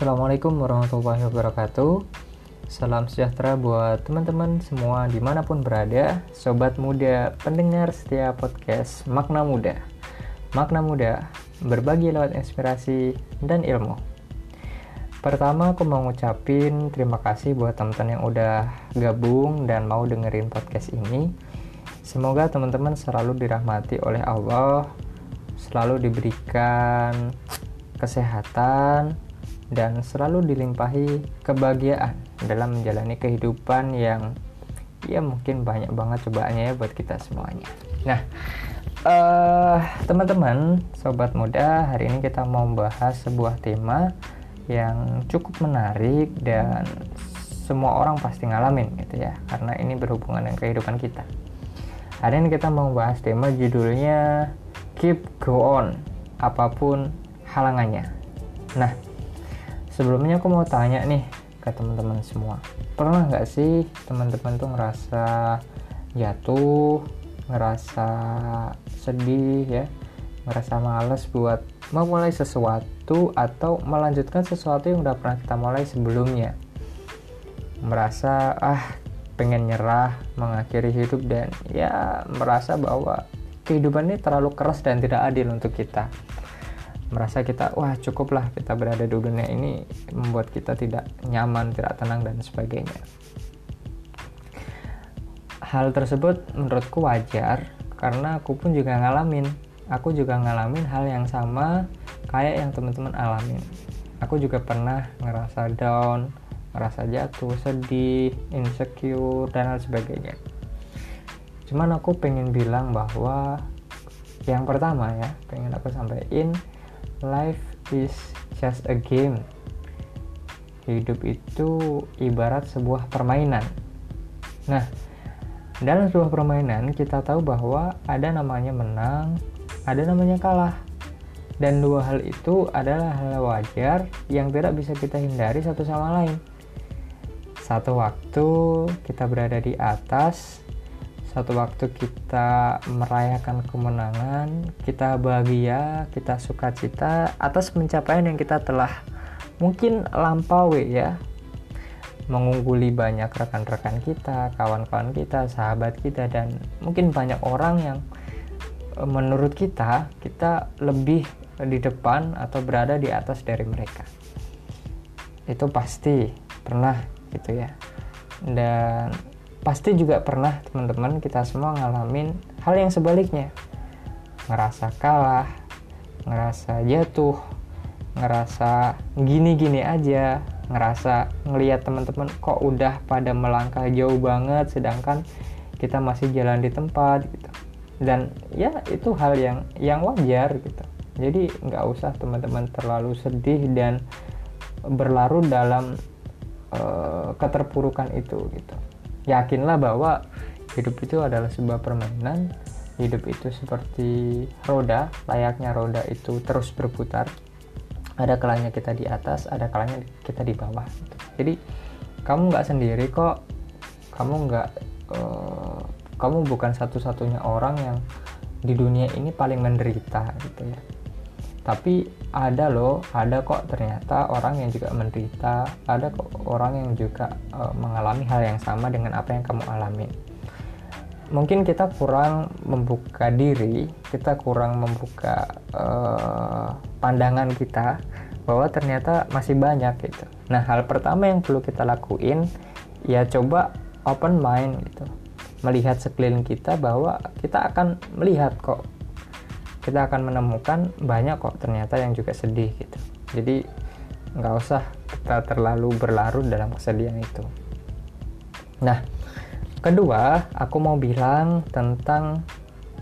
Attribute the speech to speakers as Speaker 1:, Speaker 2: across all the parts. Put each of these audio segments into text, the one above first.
Speaker 1: Assalamualaikum warahmatullahi wabarakatuh. Salam sejahtera buat teman-teman semua di mana pun berada. Sobat muda pendengar setiap podcast Makna Muda. Makna Muda berbagi lewat inspirasi dan ilmu. Pertama aku mau ngucapin terima kasih buat teman-teman yang udah gabung dan mau dengerin podcast ini. Semoga teman-teman selalu dirahmati oleh Allah Selalu diberikan kesehatan, dan selalu dilimpahi kebahagiaan dalam menjalani kehidupan yang ya mungkin banyak banget cobaannya ya buat kita semuanya. Nah, uh, teman-teman, sobat muda, hari ini kita mau membahas sebuah tema yang cukup menarik dan semua orang pasti ngalamin gitu ya, karena ini berhubungan dengan kehidupan kita. Hari ini kita mau membahas tema judulnya Keep Go On, apa pun halangannya. Nah, sebelumnya aku mau tanya nih ke teman-teman semua. Pernah nggak sih teman-teman tuh ngerasa jatuh ngerasa sedih ya? Ngerasa males buat memulai sesuatu atau melanjutkan sesuatu yang udah pernah kita mulai sebelumnya? Merasa ah pengen nyerah mengakhiri hidup dan ya merasa bahwa kehidupan ini terlalu keras dan tidak adil untuk kita merasa kita wah cukuplah kita berada di dunia ini membuat kita tidak nyaman, tidak tenang dan sebagainya. Hal tersebut menurutku wajar karena aku pun juga ngalamin. Aku juga ngalamin hal yang sama kayak yang teman-teman alamin. Aku juga pernah ngerasa down, ngerasa jatuh, sedih, insecure dan hal sebagainya. Cuman aku pengen bilang bahwa yang pertama ya, pengen aku sampaikan life is just a game. Hidup itu ibarat sebuah permainan. Nah, dalam sebuah permainan kita tahu bahwa ada namanya menang, ada namanya kalah. Dan dua hal itu adalah hal wajar yang tidak bisa kita hindari satu sama lain. Satu waktu kita berada di atas, satu waktu kita merayakan kemenangan, kita bahagia, kita sukacita atas pencapaian yang kita telah mungkin lampaui ya. Mengungguli banyak rekan-rekan kita, kawan-kawan kita, sahabat kita dan mungkin banyak orang yang e, menurut kita kita lebih di depan atau berada di atas dari mereka. Itu pasti pernah gitu ya. Dan pasti juga pernah teman-teman kita semua ngalamin hal yang sebaliknya. Ngerasa kalah ngerasa jatuh ngerasa gini-gini aja ngerasa ngelihat teman-teman kok udah pada melangkah jauh banget sedangkan kita masih jalan di tempat gitu. Dan ya itu hal yang yang wajar gitu. Jadi nggak usah teman-teman terlalu sedih dan berlarut dalam uh, keterpurukan itu gitu yakinlah bahwa hidup itu adalah sebuah permainan hidup itu seperti roda layaknya roda itu terus berputar. Ada kalanya kita di atas ada kalanya kita di bawah. Jadi kamu nggak sendiri kok. Kamu nggak uh, kamu bukan satu-satunya orang yang di dunia ini paling menderita gitu ya tapi ada loh ada kok ternyata orang yang juga menderita ada kok orang yang juga uh, mengalami hal yang sama dengan apa yang kamu alami. Mungkin kita kurang membuka diri kita kurang membuka uh, pandangan kita bahwa ternyata masih banyak gitu. Nah hal pertama yang perlu kita lakuin ya coba open mind gitu. Melihat sekeliling kita bahwa kita akan melihat kok kita akan menemukan banyak kok ternyata yang juga sedih gitu. Jadi nggak usah kita terlalu berlarut dalam kesedihan itu. Nah kedua aku mau bilang tentang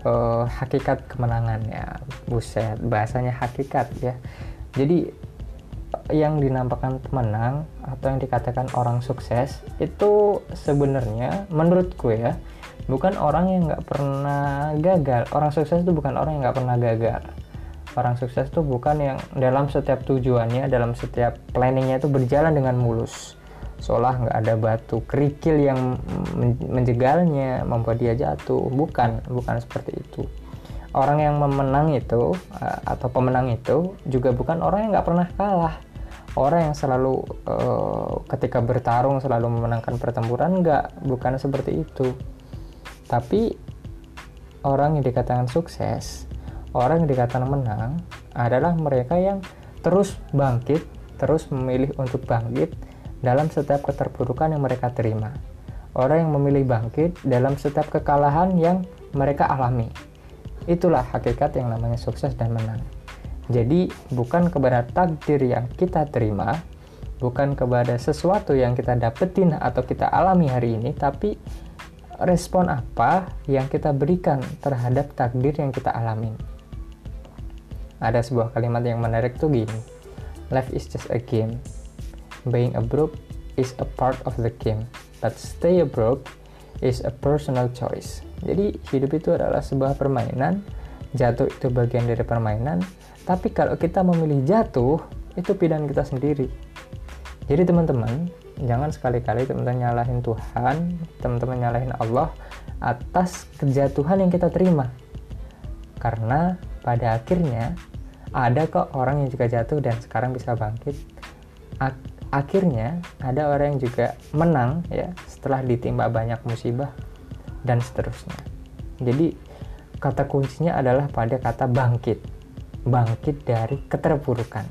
Speaker 1: uh, hakikat kemenangan ya. Buset bahasanya hakikat ya. Jadi yang dinampakkan pemenang atau yang dikatakan orang sukses itu sebenarnya menurutku ya bukan orang yang nggak pernah gagal. Orang sukses itu bukan orang yang nggak pernah gagal. Orang sukses itu bukan yang dalam setiap tujuannya dalam setiap planningnya itu berjalan dengan mulus. Seolah nggak ada batu kerikil yang menjegalnya membuat dia jatuh. Bukan bukan seperti itu. Orang yang memenang itu atau pemenang itu juga bukan orang yang nggak pernah kalah. Orang yang selalu uh, ketika bertarung selalu memenangkan pertempuran enggak bukan seperti itu tapi orang yang dikatakan sukses orang yang dikatakan menang adalah mereka yang terus bangkit terus memilih untuk bangkit dalam setiap keterpurukan yang mereka terima. Orang yang memilih bangkit dalam setiap kekalahan yang mereka alami. Itulah hakikat yang namanya sukses dan menang. Jadi bukan kepada takdir yang kita terima, bukan kepada sesuatu yang kita dapetin atau kita alami hari ini, tapi respon apa yang kita berikan terhadap takdir yang kita alami. Ada sebuah kalimat yang menarik tuh gini. Life is just a game. Being a broke is a part of the game, but stay a broke is a personal choice. Jadi hidup itu adalah sebuah permainan, jatuh itu bagian dari permainan, tapi kalau kita memilih jatuh, itu pilihan kita sendiri. Jadi teman-teman, jangan sekali-kali teman-teman nyalahin Tuhan, teman-teman nyalahin Allah atas kejatuhan yang kita terima. Karena pada akhirnya ada kok orang yang juga jatuh dan sekarang bisa bangkit. akhirnya ada orang yang juga menang ya setelah ditimpa banyak musibah dan seterusnya. Jadi kata kuncinya adalah pada kata bangkit bangkit dari keterpurukan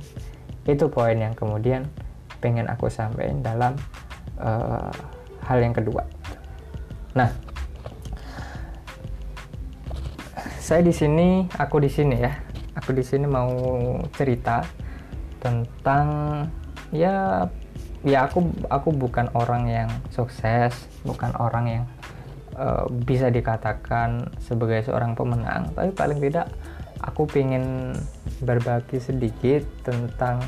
Speaker 1: itu poin yang kemudian pengen aku sampaikan dalam uh, hal yang kedua. Nah saya di sini aku di sini ya. Aku di sini mau cerita tentang ya ya aku aku bukan orang yang sukses bukan orang yang uh, bisa dikatakan sebagai seorang pemenang. Tapi paling tidak aku pengen berbagi sedikit tentang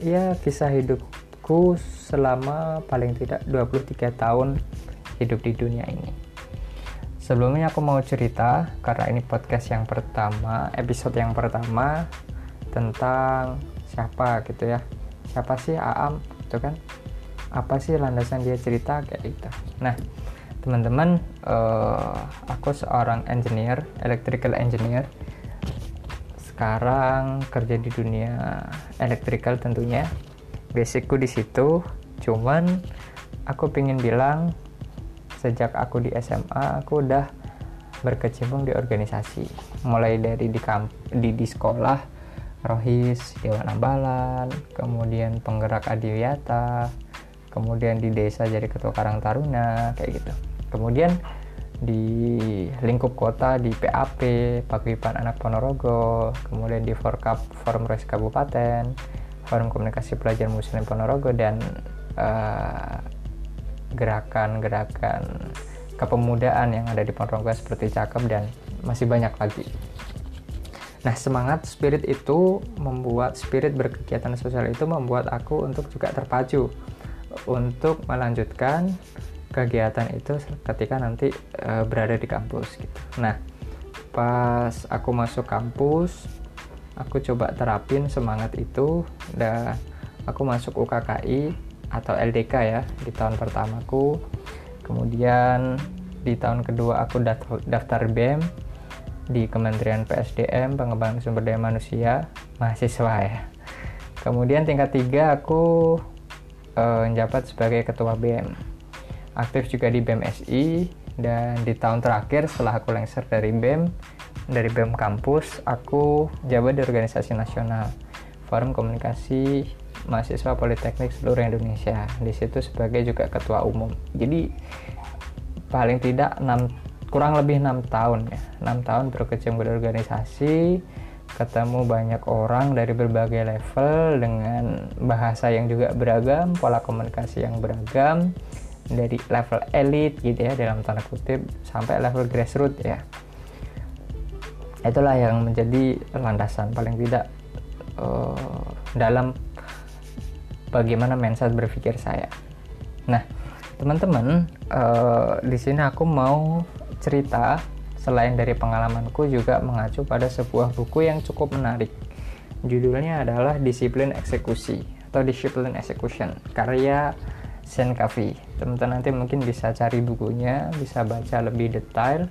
Speaker 1: ya kisah hidupku selama paling tidak 23 tahun hidup di dunia ini. Sebelumnya aku mau cerita karena ini podcast yang pertama, episode yang pertama tentang siapa gitu ya. Siapa sih Aam itu kan? Apa sih landasan dia cerita kayak gitu. Nah, teman-teman, uh, aku seorang engineer, electrical engineer sekarang kerja di dunia elektrikal tentunya. Basicku di situ cuman aku pengen bilang sejak aku di SMA aku udah berkecimpung di organisasi. Mulai dari di kamp di, di sekolah rohis dewan ambalan kemudian penggerak adiwiyata kemudian di desa jadi ketua karang taruna kayak gitu. Kemudian di lingkup kota di PAP Paguyuban Anak Ponorogo kemudian di Forkap Forum Res Kabupaten Forum Komunikasi Pelajar Muslim Ponorogo dan gerakan gerakan-gerakan kepemudaan yang ada di Ponorogo seperti Cakep dan masih banyak lagi. Nah, semangat spirit itu membuat spirit berkegiatan sosial itu membuat aku untuk juga terpacu untuk melanjutkan kegiatan itu ketika nanti e, berada di kampus gitu. Nah, pas aku masuk kampus, aku coba terapin semangat itu dan aku masuk UKKI atau LDK ya di tahun pertamaku. Kemudian di tahun kedua aku daftar BEM di Kementerian PSDM Pengembangan Sumber Daya Manusia mahasiswa ya. Kemudian tingkat tiga aku e, menjabat sebagai ketua BEM aktif juga di BEM SI dan di tahun terakhir setelah aku lengser dari BEM dari BEM kampus aku jabat di organisasi nasional Forum Komunikasi Mahasiswa Politeknik seluruh Indonesia. Di situ sebagai juga ketua umum. Jadi paling tidak 6 kurang lebih enam tahun ya. Enam tahun berkecimpung di organisasi ketemu banyak orang dari berbagai level dengan bahasa yang juga beragam pola komunikasi yang beragam dari level elit gitu ya dalam tanda kutip sampai level grassroots ya. Itulah yang menjadi landasan paling tidak uh, dalam bagaimana mindset berpikir saya. Nah teman-teman uh, di sini aku mau cerita selain dari pengalamanku juga mengacu pada sebuah buku yang cukup menarik. Judulnya adalah disiplin eksekusi atau disiplin execution karya Sen Kavi teman-teman nanti mungkin bisa cari bukunya bisa baca lebih detail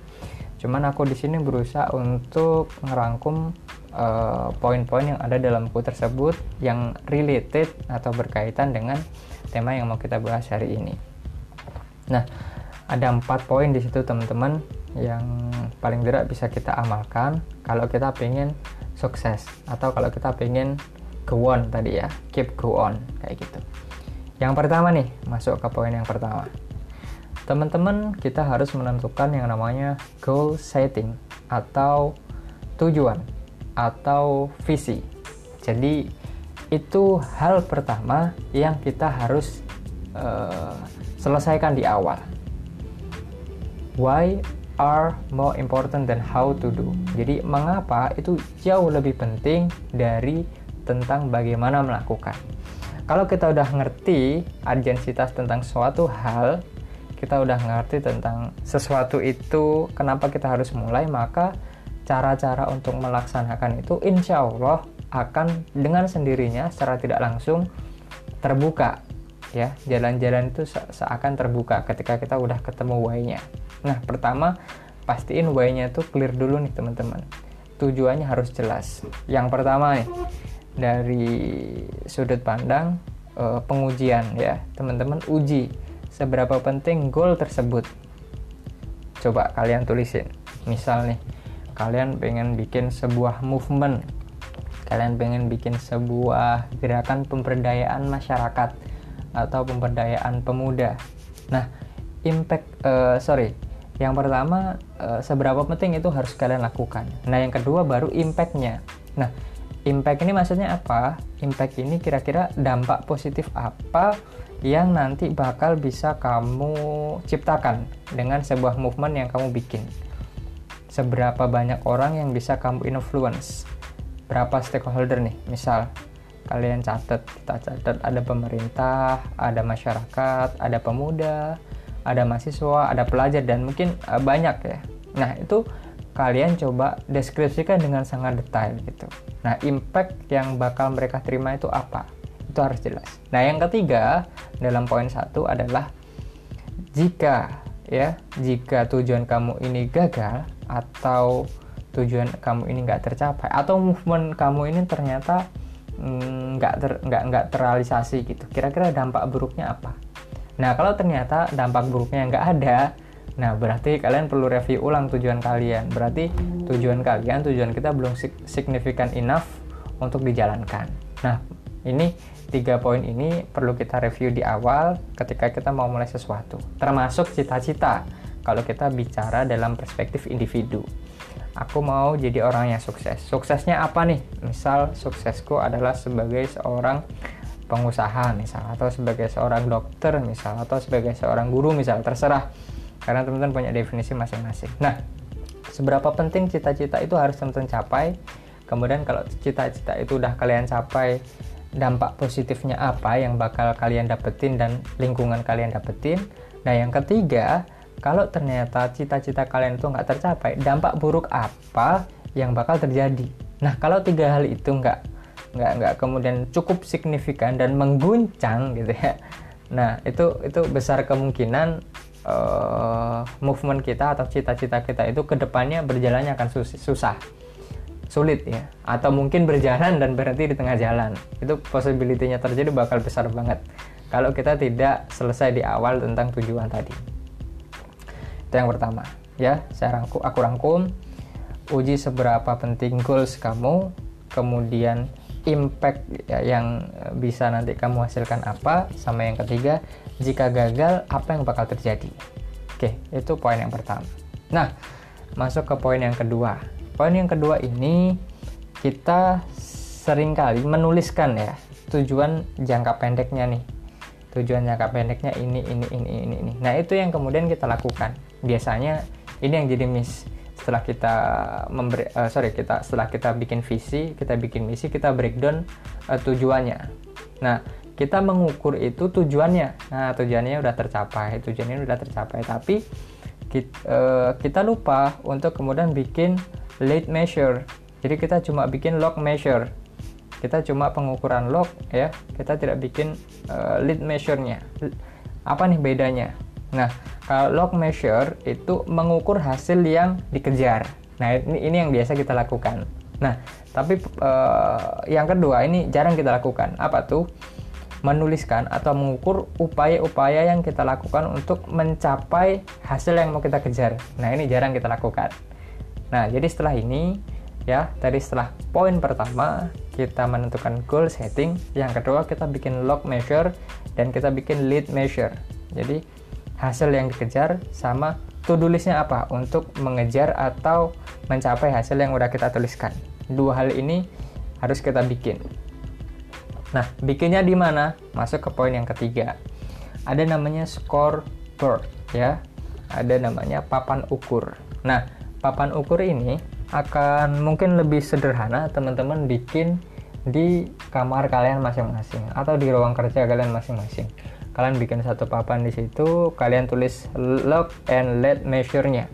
Speaker 1: cuman aku di sini berusaha untuk ngerangkum uh, poin-poin yang ada dalam buku tersebut yang related atau berkaitan dengan tema yang mau kita bahas hari ini. Nah, ada empat poin di situ teman-teman yang paling tidak bisa kita amalkan kalau kita pengen sukses atau kalau kita pengen go on tadi ya, keep go on kayak gitu. Yang pertama nih, masuk ke poin yang pertama. Teman-teman, kita harus menentukan yang namanya goal setting atau tujuan atau visi. Jadi, itu hal pertama yang kita harus uh, selesaikan di awal. Why are more important than how to do. Jadi, mengapa itu jauh lebih penting dari tentang bagaimana melakukan kalau kita udah ngerti agensitas tentang suatu hal kita udah ngerti tentang sesuatu itu kenapa kita harus mulai maka cara-cara untuk melaksanakan itu insya Allah akan dengan sendirinya secara tidak langsung terbuka ya. Jalan-jalan itu seakan terbuka ketika kita udah ketemu why-nya. Nah pertama pastiin why-nya itu clear dulu nih teman-teman. Tujuannya harus jelas. Yang pertama nih dari sudut pandang uh, pengujian ya. Teman-teman uji seberapa penting goal tersebut. Coba kalian tulisin. Misal nih kalian pengen bikin sebuah movement. Kalian pengen bikin sebuah gerakan pemberdayaan masyarakat atau pemberdayaan pemuda. Nah impact uh, sorry. Yang pertama uh, seberapa penting itu harus kalian lakukan. Nah yang kedua baru impactnya. Nah Impact ini maksudnya apa? Impact ini kira-kira dampak positif apa yang nanti bakal bisa kamu ciptakan dengan sebuah movement yang kamu bikin. Seberapa banyak orang yang bisa kamu influence? Berapa stakeholder nih? Misal kalian catat, kita catat ada pemerintah, ada masyarakat, ada pemuda, ada mahasiswa, ada pelajar dan mungkin uh, banyak ya. Nah, itu kalian coba deskripsikan dengan sangat detail gitu. Nah, impact yang bakal mereka terima itu apa? Itu harus jelas. Nah, yang ketiga dalam poin satu adalah jika ya, jika tujuan kamu ini gagal atau tujuan kamu ini nggak tercapai atau movement kamu ini ternyata mm, nggak ter, nggak nggak terrealisasi gitu. Kira-kira dampak buruknya apa? Nah, kalau ternyata dampak buruknya nggak ada, Nah, berarti kalian perlu review ulang tujuan kalian. Berarti tujuan kalian, tujuan kita belum signifikan enough untuk dijalankan. Nah, ini tiga poin ini perlu kita review di awal ketika kita mau mulai sesuatu. Termasuk cita-cita kalau kita bicara dalam perspektif individu. Aku mau jadi orang yang sukses. Suksesnya apa nih? Misal suksesku adalah sebagai seorang pengusaha misal atau sebagai seorang dokter misal atau sebagai seorang guru misal terserah karena teman-teman punya definisi masing-masing. Nah seberapa penting cita-cita itu harus teman-teman capai? Kemudian kalau cita-cita itu udah kalian capai dampak positifnya apa yang bakal kalian dapetin dan lingkungan kalian dapetin? Nah yang ketiga kalau ternyata cita-cita kalian itu nggak tercapai dampak buruk apa yang bakal terjadi? Nah kalau tiga hal itu nggak nggak nggak kemudian cukup signifikan dan mengguncang gitu ya. Nah itu itu besar kemungkinan uh, movement kita atau cita-cita kita itu ke depannya berjalannya akan sus susah sulit ya. Atau mungkin berjalan dan berhenti di tengah jalan. Itu possibility-nya terjadi bakal besar banget. Kalau kita tidak selesai di awal tentang tujuan tadi. Itu yang pertama ya. Saya rangkum aku rangkum uji seberapa penting goals kamu kemudian impact ya, yang bisa nanti kamu hasilkan apa sama yang ketiga jika gagal apa yang bakal terjadi? Oke itu poin yang pertama. Nah masuk ke poin yang kedua. Poin yang kedua ini kita sering kali menuliskan ya tujuan jangka pendeknya nih. Tujuan jangka pendeknya ini ini ini ini ini. Nah itu yang kemudian kita lakukan. Biasanya ini yang jadi miss setelah kita memberi uh, sorry kita setelah kita bikin visi kita bikin misi kita breakdown uh, tujuannya. Nah kita mengukur itu tujuannya. Nah tujuannya udah tercapai tujuannya udah tercapai. Tapi kita, uh, eh, kita lupa untuk kemudian bikin late measure. Jadi kita cuma bikin log measure. Kita cuma pengukuran log ya. Kita tidak bikin uh, lead measure-nya. Apa nih bedanya Nah, kalau log measure itu mengukur hasil yang dikejar. Nah, ini, ini yang biasa kita lakukan. Nah, tapi uh, yang kedua ini jarang kita lakukan. Apa tuh? Menuliskan atau mengukur upaya-upaya yang kita lakukan untuk mencapai hasil yang mau kita kejar. Nah, ini jarang kita lakukan. Nah, jadi setelah ini ya, tadi setelah poin pertama kita menentukan goal setting, yang kedua kita bikin log measure dan kita bikin lead measure. Jadi hasil yang dikejar sama to-do listnya apa untuk mengejar atau mencapai hasil yang udah kita tuliskan. Dua hal ini harus kita bikin. Nah, bikinnya di mana? Masuk ke poin yang ketiga. Ada namanya scoreboard ya. Ada namanya papan ukur. Nah, papan ukur ini akan mungkin lebih sederhana teman-teman bikin di kamar kalian masing-masing atau di ruang kerja kalian masing-masing kalian bikin satu papan di situ kalian tulis log and lead measure-nya.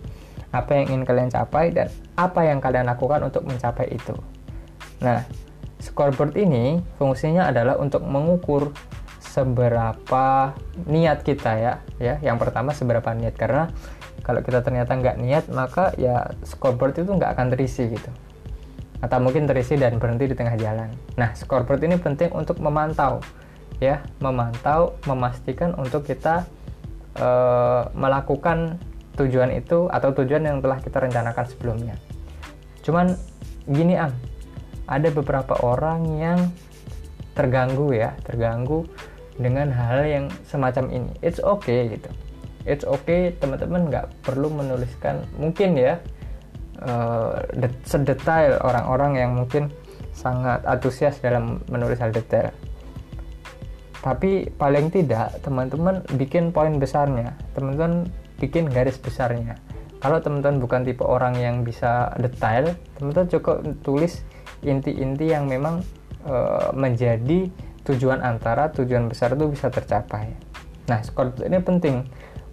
Speaker 1: Apa yang ingin kalian capai dan apa yang kalian lakukan untuk mencapai itu. Nah scoreboard ini fungsinya adalah untuk mengukur seberapa niat kita ya ya. Yang pertama seberapa niat. Karena kalau kita ternyata nggak niat maka ya scoreboard itu nggak akan terisi gitu. Atau mungkin terisi dan berhenti di tengah jalan. Nah scoreboard ini penting untuk memantau ya memantau memastikan untuk kita e, melakukan tujuan itu atau tujuan yang telah kita rencanakan sebelumnya. Cuman gini am ada beberapa orang yang terganggu ya terganggu dengan hal yang semacam ini. It's okay gitu. It's okay teman-teman nggak perlu menuliskan mungkin ya uh, sedetail orang-orang yang mungkin sangat antusias dalam menulis hal detail tapi paling tidak teman-teman bikin poin besarnya. Teman-teman bikin garis besarnya. Kalau teman-teman bukan tipe orang yang bisa detail teman-teman cukup tulis inti-inti yang memang e, menjadi tujuan antara tujuan besar itu bisa tercapai. Nah skor ini penting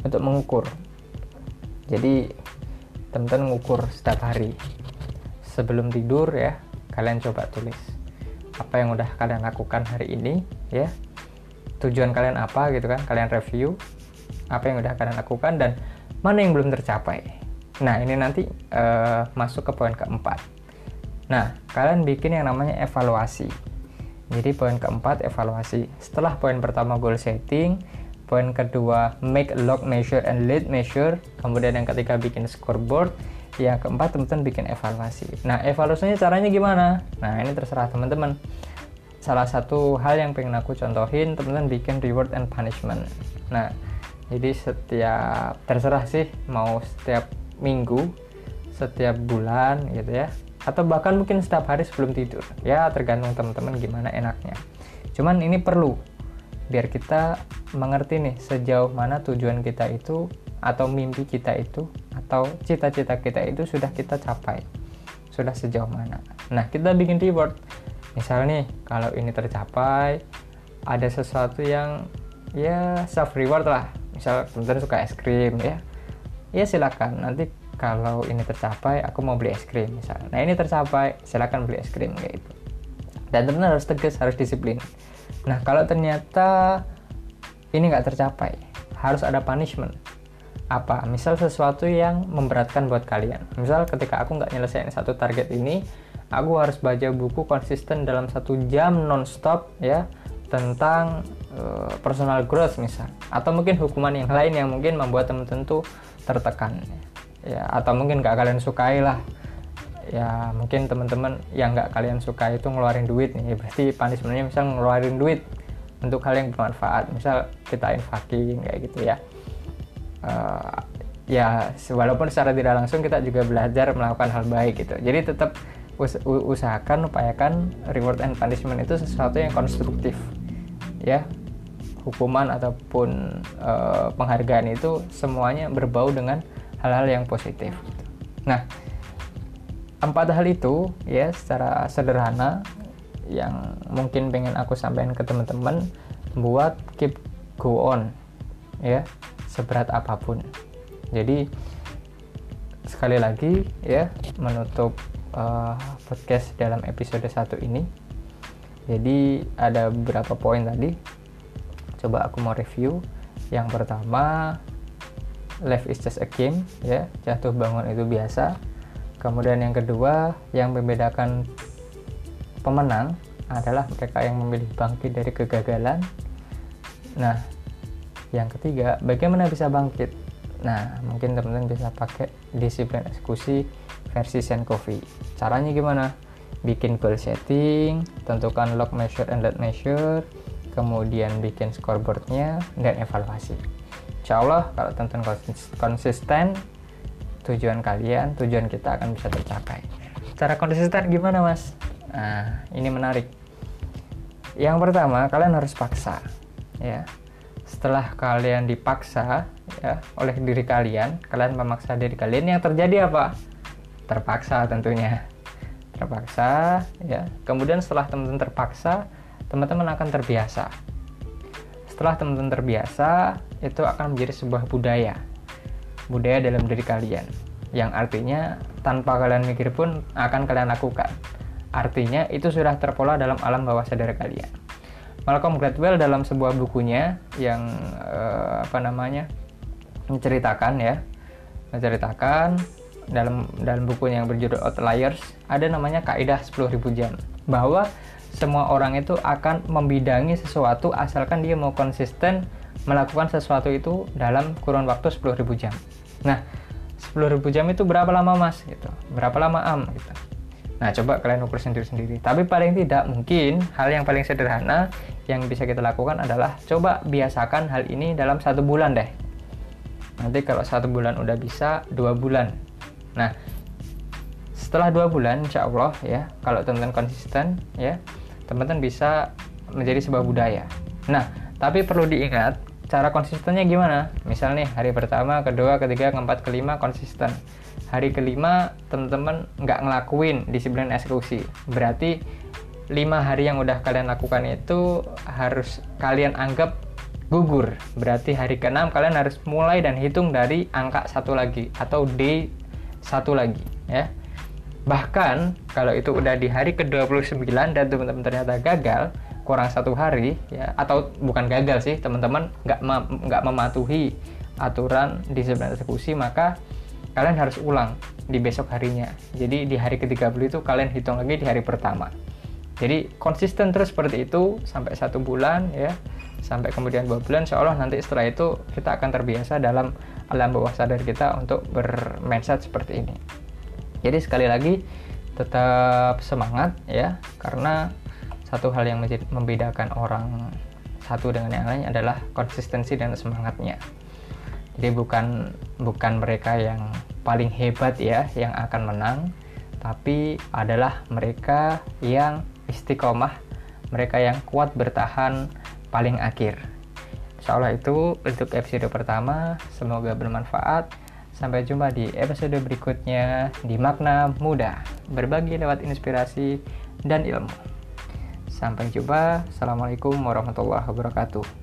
Speaker 1: untuk mengukur. Jadi teman-teman mengukur setiap hari. Sebelum tidur ya kalian coba tulis apa yang udah kalian lakukan hari ini ya tujuan kalian apa gitu kan kalian review apa yang udah kalian lakukan dan mana yang belum tercapai. Nah ini nanti uh, masuk ke poin keempat. Nah kalian bikin yang namanya evaluasi. Jadi poin keempat evaluasi. Setelah poin pertama goal setting poin kedua make log measure and lead measure. Kemudian yang ketiga bikin scoreboard. Yang keempat teman-teman bikin evaluasi. Nah evaluasinya caranya gimana? Nah ini terserah teman-teman salah satu hal yang pengen aku contohin teman-teman bikin reward and punishment. Nah jadi setiap terserah sih mau setiap minggu setiap bulan gitu ya. Atau bahkan mungkin setiap hari sebelum tidur. Ya tergantung teman-teman gimana enaknya. Cuman ini perlu biar kita mengerti nih sejauh mana tujuan kita itu atau mimpi kita itu atau cita-cita kita itu sudah kita capai. Sudah sejauh mana. Nah kita bikin reward misal nih kalau ini tercapai ada sesuatu yang ya self reward lah. Misal teman-teman suka es krim ya. Ya silakan. Nanti kalau ini tercapai aku mau beli es krim misal. Nah ini tercapai silakan beli es krim kayak itu dan teman-teman harus tegas harus disiplin. Nah kalau ternyata ini nggak tercapai harus ada punishment. Apa? Misal sesuatu yang memberatkan buat kalian. Misal ketika aku nggak nyelesain satu target ini aku harus baca buku konsisten dalam satu jam nonstop ya tentang uh, personal growth misal. Atau mungkin hukuman yang lain yang mungkin membuat teman-teman tuh tertekan ya. Atau mungkin gak kalian sukai lah. Ya mungkin teman-teman yang gak kalian suka itu ngeluarin duit nih. Berarti punishmentnya misal ngeluarin duit untuk hal yang bermanfaat. Misal kita infaking kayak gitu ya. Uh, ya walaupun secara tidak langsung kita juga belajar melakukan hal baik gitu. Jadi tetap us usahakan upayakan reward and punishment itu sesuatu yang konstruktif ya. Hukuman ataupun uh, penghargaan itu semuanya berbau dengan hal-hal yang positif nah empat hal itu ya secara sederhana yang mungkin pengen aku sampaikan ke teman-teman buat keep go on ya seberat apa pun. Jadi sekali lagi ya menutup uh, podcast dalam episode 1 ini. Jadi ada beberapa poin tadi. Coba aku mau review. Yang pertama, life is just a game ya. Jatuh bangun itu biasa. kemudian yang kedua yang membedakan pemenang adalah mereka yang memilih bangkit dari kegagalan nah yang ketiga bagaimana bisa bangkit nah mungkin teman-teman bisa pakai disiplin eksekusi versi Senkofi caranya gimana? Bikin goal setting tentukan log measure and lead measure kemudian bikin scoreboardnya dan evaluasi. Insya Allah kalau tonton konsisten tujuan kalian tujuan kita akan bisa tercapai. Cara konsisten gimana mas? Nah ini menarik. Yang pertama kalian harus paksa ya. Setelah kalian dipaksa ya oleh diri kalian kalian memaksa diri kalian yang terjadi apa terpaksa tentunya terpaksa ya kemudian setelah teman-teman terpaksa teman-teman akan terbiasa setelah teman-teman terbiasa, itu akan menjadi sebuah budaya. Budaya dalam diri kalian. Yang artinya tanpa kalian mikir pun akan kalian lakukan. Artinya itu sudah terpola dalam alam bawah sadar kalian. Malcolm Gladwell dalam sebuah bukunya yang eh, apa namanya menceritakan ya menceritakan dalam dalam bukunya yang berjudul Outliers ada namanya kaidah 10.000 jam bahwa semua orang itu akan membidangi sesuatu asalkan dia mau konsisten melakukan sesuatu itu dalam kurun waktu 10.000 jam. Nah, 10.000 jam itu berapa lama mas? Gitu. Berapa lama am? Gitu. Nah, coba kalian ukur sendiri-sendiri. Tapi paling tidak mungkin hal yang paling sederhana yang bisa kita lakukan adalah coba biasakan hal ini dalam satu bulan deh. Nanti kalau satu bulan udah bisa, dua bulan. Nah, setelah dua bulan, insya Allah ya, kalau teman-teman konsisten ya, teman-teman bisa menjadi sebuah budaya. Nah, tapi perlu diingat cara konsistennya gimana? Misal nih hari pertama, kedua, ketiga, keempat, kelima konsisten. Hari kelima teman-teman nggak ngelakuin disiplin eksekusi. Berarti lima hari yang udah kalian lakukan itu harus kalian anggap gugur. Berarti hari keenam kalian harus mulai dan hitung dari angka satu lagi atau D satu lagi ya. Bahkan kalau itu udah di hari ke-29 dan teman-teman ternyata gagal, kurang satu hari ya atau bukan gagal sih teman-teman nggak nggak mematuhi aturan disiplin eksekusi maka kalian harus ulang di besok harinya jadi di hari ke-30 itu kalian hitung lagi di hari pertama jadi konsisten terus seperti itu sampai satu bulan ya. Sampai kemudian dua bulan insya Allah nanti setelah itu kita akan terbiasa dalam alam bawah sadar kita untuk bermindset seperti ini. Jadi sekali lagi tetap semangat ya. Karena satu hal yang membedakan orang satu dengan yang lain adalah konsistensi dan semangatnya. Jadi bukan bukan mereka yang paling hebat ya yang akan menang, tapi adalah mereka yang istiqomah, mereka yang kuat bertahan paling akhir. Insya Allah itu untuk episode pertama, semoga bermanfaat. Sampai jumpa di episode berikutnya di Makna Muda, berbagi lewat inspirasi dan ilmu. Sampai jumpa. Assalamualaikum warahmatullahi wabarakatuh.